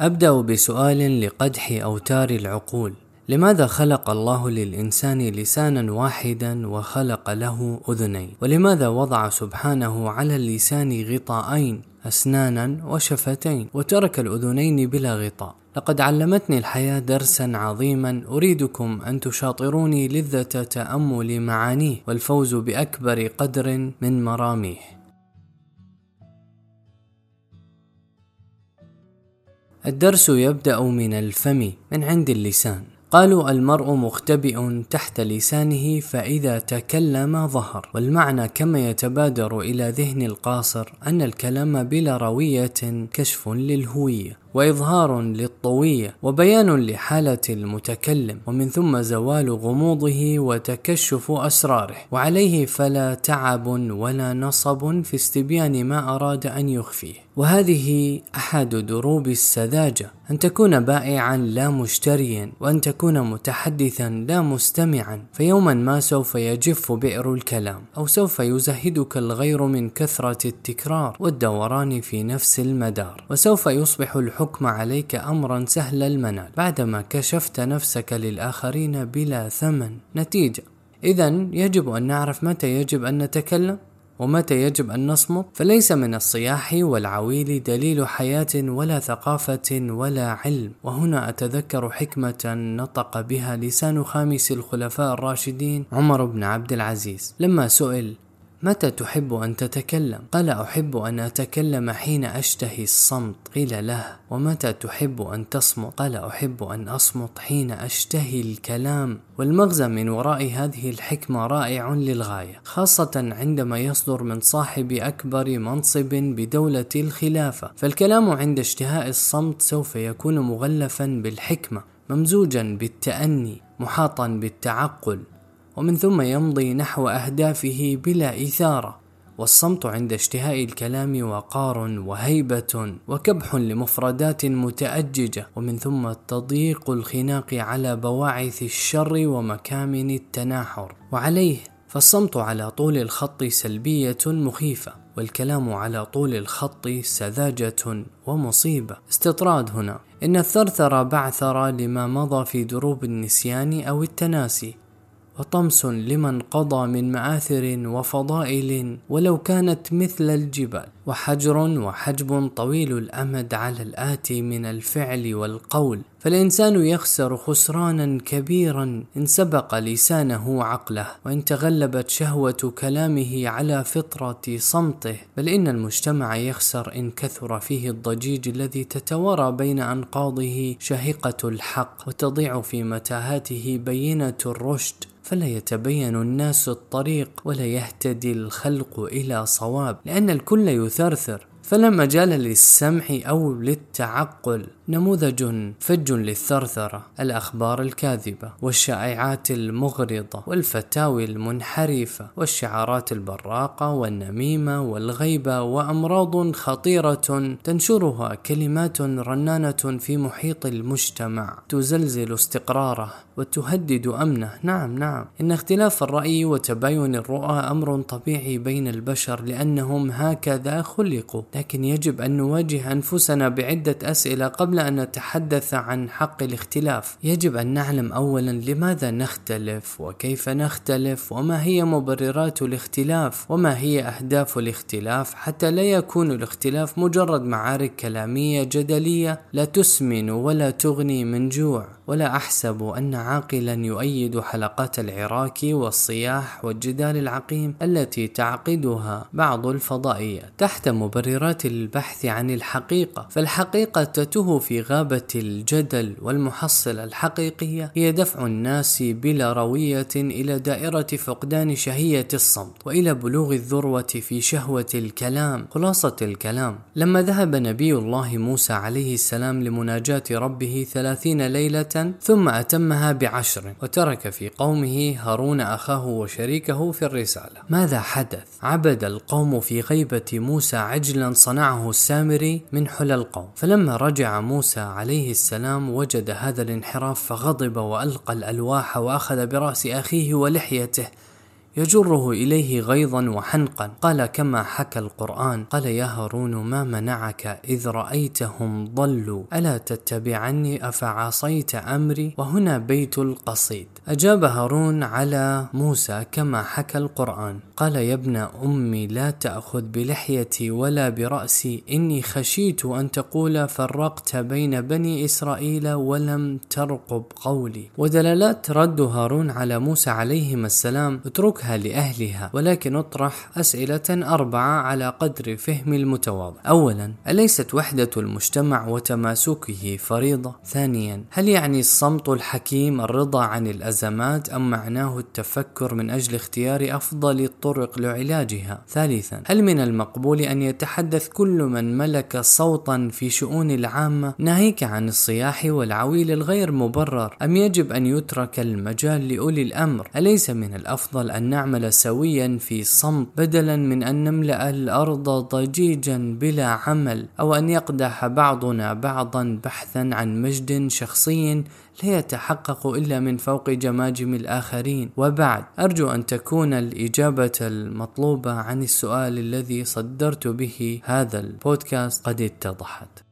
أبدأ بسؤال لقدح أوتار العقول. لماذا خلق الله للإنسان لسانا واحدا وخلق له أذنين؟ ولماذا وضع سبحانه على اللسان غطاءين أسنانا وشفتين وترك الأذنين بلا غطاء؟ لقد علمتني الحياة درسا عظيما أريدكم أن تشاطروني لذة تأمل معانيه والفوز بأكبر قدر من مراميه. الدرس يبدأ من الفم من عند اللسان. قالوا المرء مختبئ تحت لسانه فإذا تكلم ظهر. والمعنى كما يتبادر إلى ذهن القاصر أن الكلام بلا روية كشف للهوية. وإظهار للطوية وبيان لحالة المتكلم ومن ثم زوال غموضه وتكشف أسراره. وعليه فلا تعب ولا نصب في استبيان ما أراد أن يخفيه. وهذه أحد دروب السذاجة أن تكون بائعا لا مشتريا وأن تكون متحدثا لا مستمعا. فيوما ما سوف يجف بئر الكلام أو سوف يزهدك الغير من كثرة التكرار والدوران في نفس المدار. وسوف يصبح الحكم الحكم عليك أمرا سهل المنال. بعدما كشفت نفسك للآخرين بلا ثمن نتيجة. إذا يجب أن نعرف متى يجب أن نتكلم ومتى يجب أن نصمت. فليس من الصياح والعويل دليل حياة ولا ثقافة ولا علم. وهنا أتذكر حكمة نطق بها لسان خامس الخلفاء الراشدين عمر بن عبد العزيز. لما سئل متى تحب أن تتكلم؟ قال أحب أن أتكلم حين أشتهي الصمت قيل له ومتى تحب أن تصمت؟ قال أحب أن أصمت حين أشتهي الكلام والمغزى من وراء هذه الحكمة رائع للغاية خاصة عندما يصدر من صاحب أكبر منصب بدولة الخلافة فالكلام عند اشتهاء الصمت سوف يكون مغلفا بالحكمة ممزوجا بالتأني محاطا بالتعقل ومن ثم يمضي نحو أهدافه بلا إثارة والصمت عند اشتهاء الكلام وقار وهيبة وكبح لمفردات متأججة ومن ثم تضييق الخناق على بواعث الشر ومكامن التناحر. وعليه فالصمت على طول الخط سلبية مخيفة والكلام على طول الخط سذاجة ومصيبة. استطراد هنا إن الثرثر بعثر لما مضى في دروب النسيان أو التناسي. وطمس لمن قضى من مآثر وفضائل ولو كانت مثل الجبال وحجر وحجب طويل الأمد على الآتي من الفعل والقول. فالإنسان يخسر خسرانا كبيرا إن سبق لسانه عقله وإن تغلبت شهوة كلامه على فطرة صمته. بل إن المجتمع يخسر إن كثر فيه الضجيج الذي تتوارى بين أنقاضه شهقة الحق وتضيع في متاهاته بينة الرشد. فلا يتبين الناس الطريق ولا يهتدي الخلق إلى صواب لأن الكل يثرثر. فلا مجال للسمع أو للتعقل. نموذج فج للثرثرة الأخبار الكاذبة والشائعات المغرضة والفتاوي المنحرفة والشعارات البراقة والنميمة والغيبة وأمراض خطيرة تنشرها كلمات رنانة في محيط المجتمع. تزلزل استقراره وتهدد أمنه. نعم نعم. إن اختلاف الرأي وتباين الرؤى أمر طبيعي بين البشر لأنهم هكذا خلقوا. لكن يجب أن نواجه أنفسنا بعدة أسئلة قبل أن نتحدث عن حق الاختلاف. يجب أن نعلم أولا لماذا نختلف وكيف نختلف وما هي مبررات الاختلاف وما هي أهداف الاختلاف حتى لا يكون الاختلاف مجرد معارك كلامية جدلية لا تسمن ولا تغني من جوع. ولا أحسب أن عاقلا يؤيد حلقات العراك والصياح والجدال العقيم التي تعقدها بعض الفضائيات تحت مبررات البحث عن الحقيقة فالحقيقة تتوه في غابة الجدل والمحصلة الحقيقية هي دفع الناس بلا روية إلى دائرة فقدان شهية الصمت وإلى بلوغ الذروة في شهوة الكلام. خلاصة الكلام لما ذهب نبي الله موسى عليه السلام لمناجاة ربه ثلاثين ليلة ثم أتمها بعشر وترك في قومه هارون أخاه وشريكه في الرسالة. ماذا حدث؟ عبد القوم في غيبة موسى عجلا صنعه السامري من حلى القوم. فلما رجع موسى عليه السلام وجد هذا الانحراف فغضب وألقى الألواح وأخذ برأس أخيه ولحيته. يجره إليه غيظا وحنقا. قال كما حكى القرآن. قال يا هارون ما منعك إذ رأيتهم ضلوا؟ ألا تتبعني؟ أفعصيت أمري؟ وهنا بيت القصيد. أجاب هارون على موسى كما حكى القرآن. قال يا ابن أمي لا تأخذ بلحيتي ولا برأسي. إني خشيت أن تقول فرقت بين بني إسرائيل ولم ترقب قولي. ودلالات رد هارون على موسى عليهما السلام اتركها لأهلها ولكن اطرح أسئلة أربعة على قدر فهم المتواضع. أولا أليست وحدة المجتمع وتماسكه فريضة؟ ثانيا هل يعني الصمت الحكيم الرضا عن الأزمات أم معناه التفكر من أجل اختيار أفضل الطرق لعلاجها؟ ثالثا هل من المقبول أن يتحدث كل من ملك صوتا في شؤون العامة ناهيك عن الصياح والعويل الغير مبرر؟ أم يجب أن يترك المجال لأولي الأمر؟ أليس من الأفضل أن نعمل سويا في صمت بدلا من أن نملأ الأرض ضجيجا بلا عمل أو أن يقدح بعضنا بعضا بحثا عن مجد شخصي لا يتحقق إلا من فوق جماجم الآخرين. وبعد أرجو أن تكون الإجابة المطلوبة عن السؤال الذي صدرت به هذا البودكاست قد اتضحت.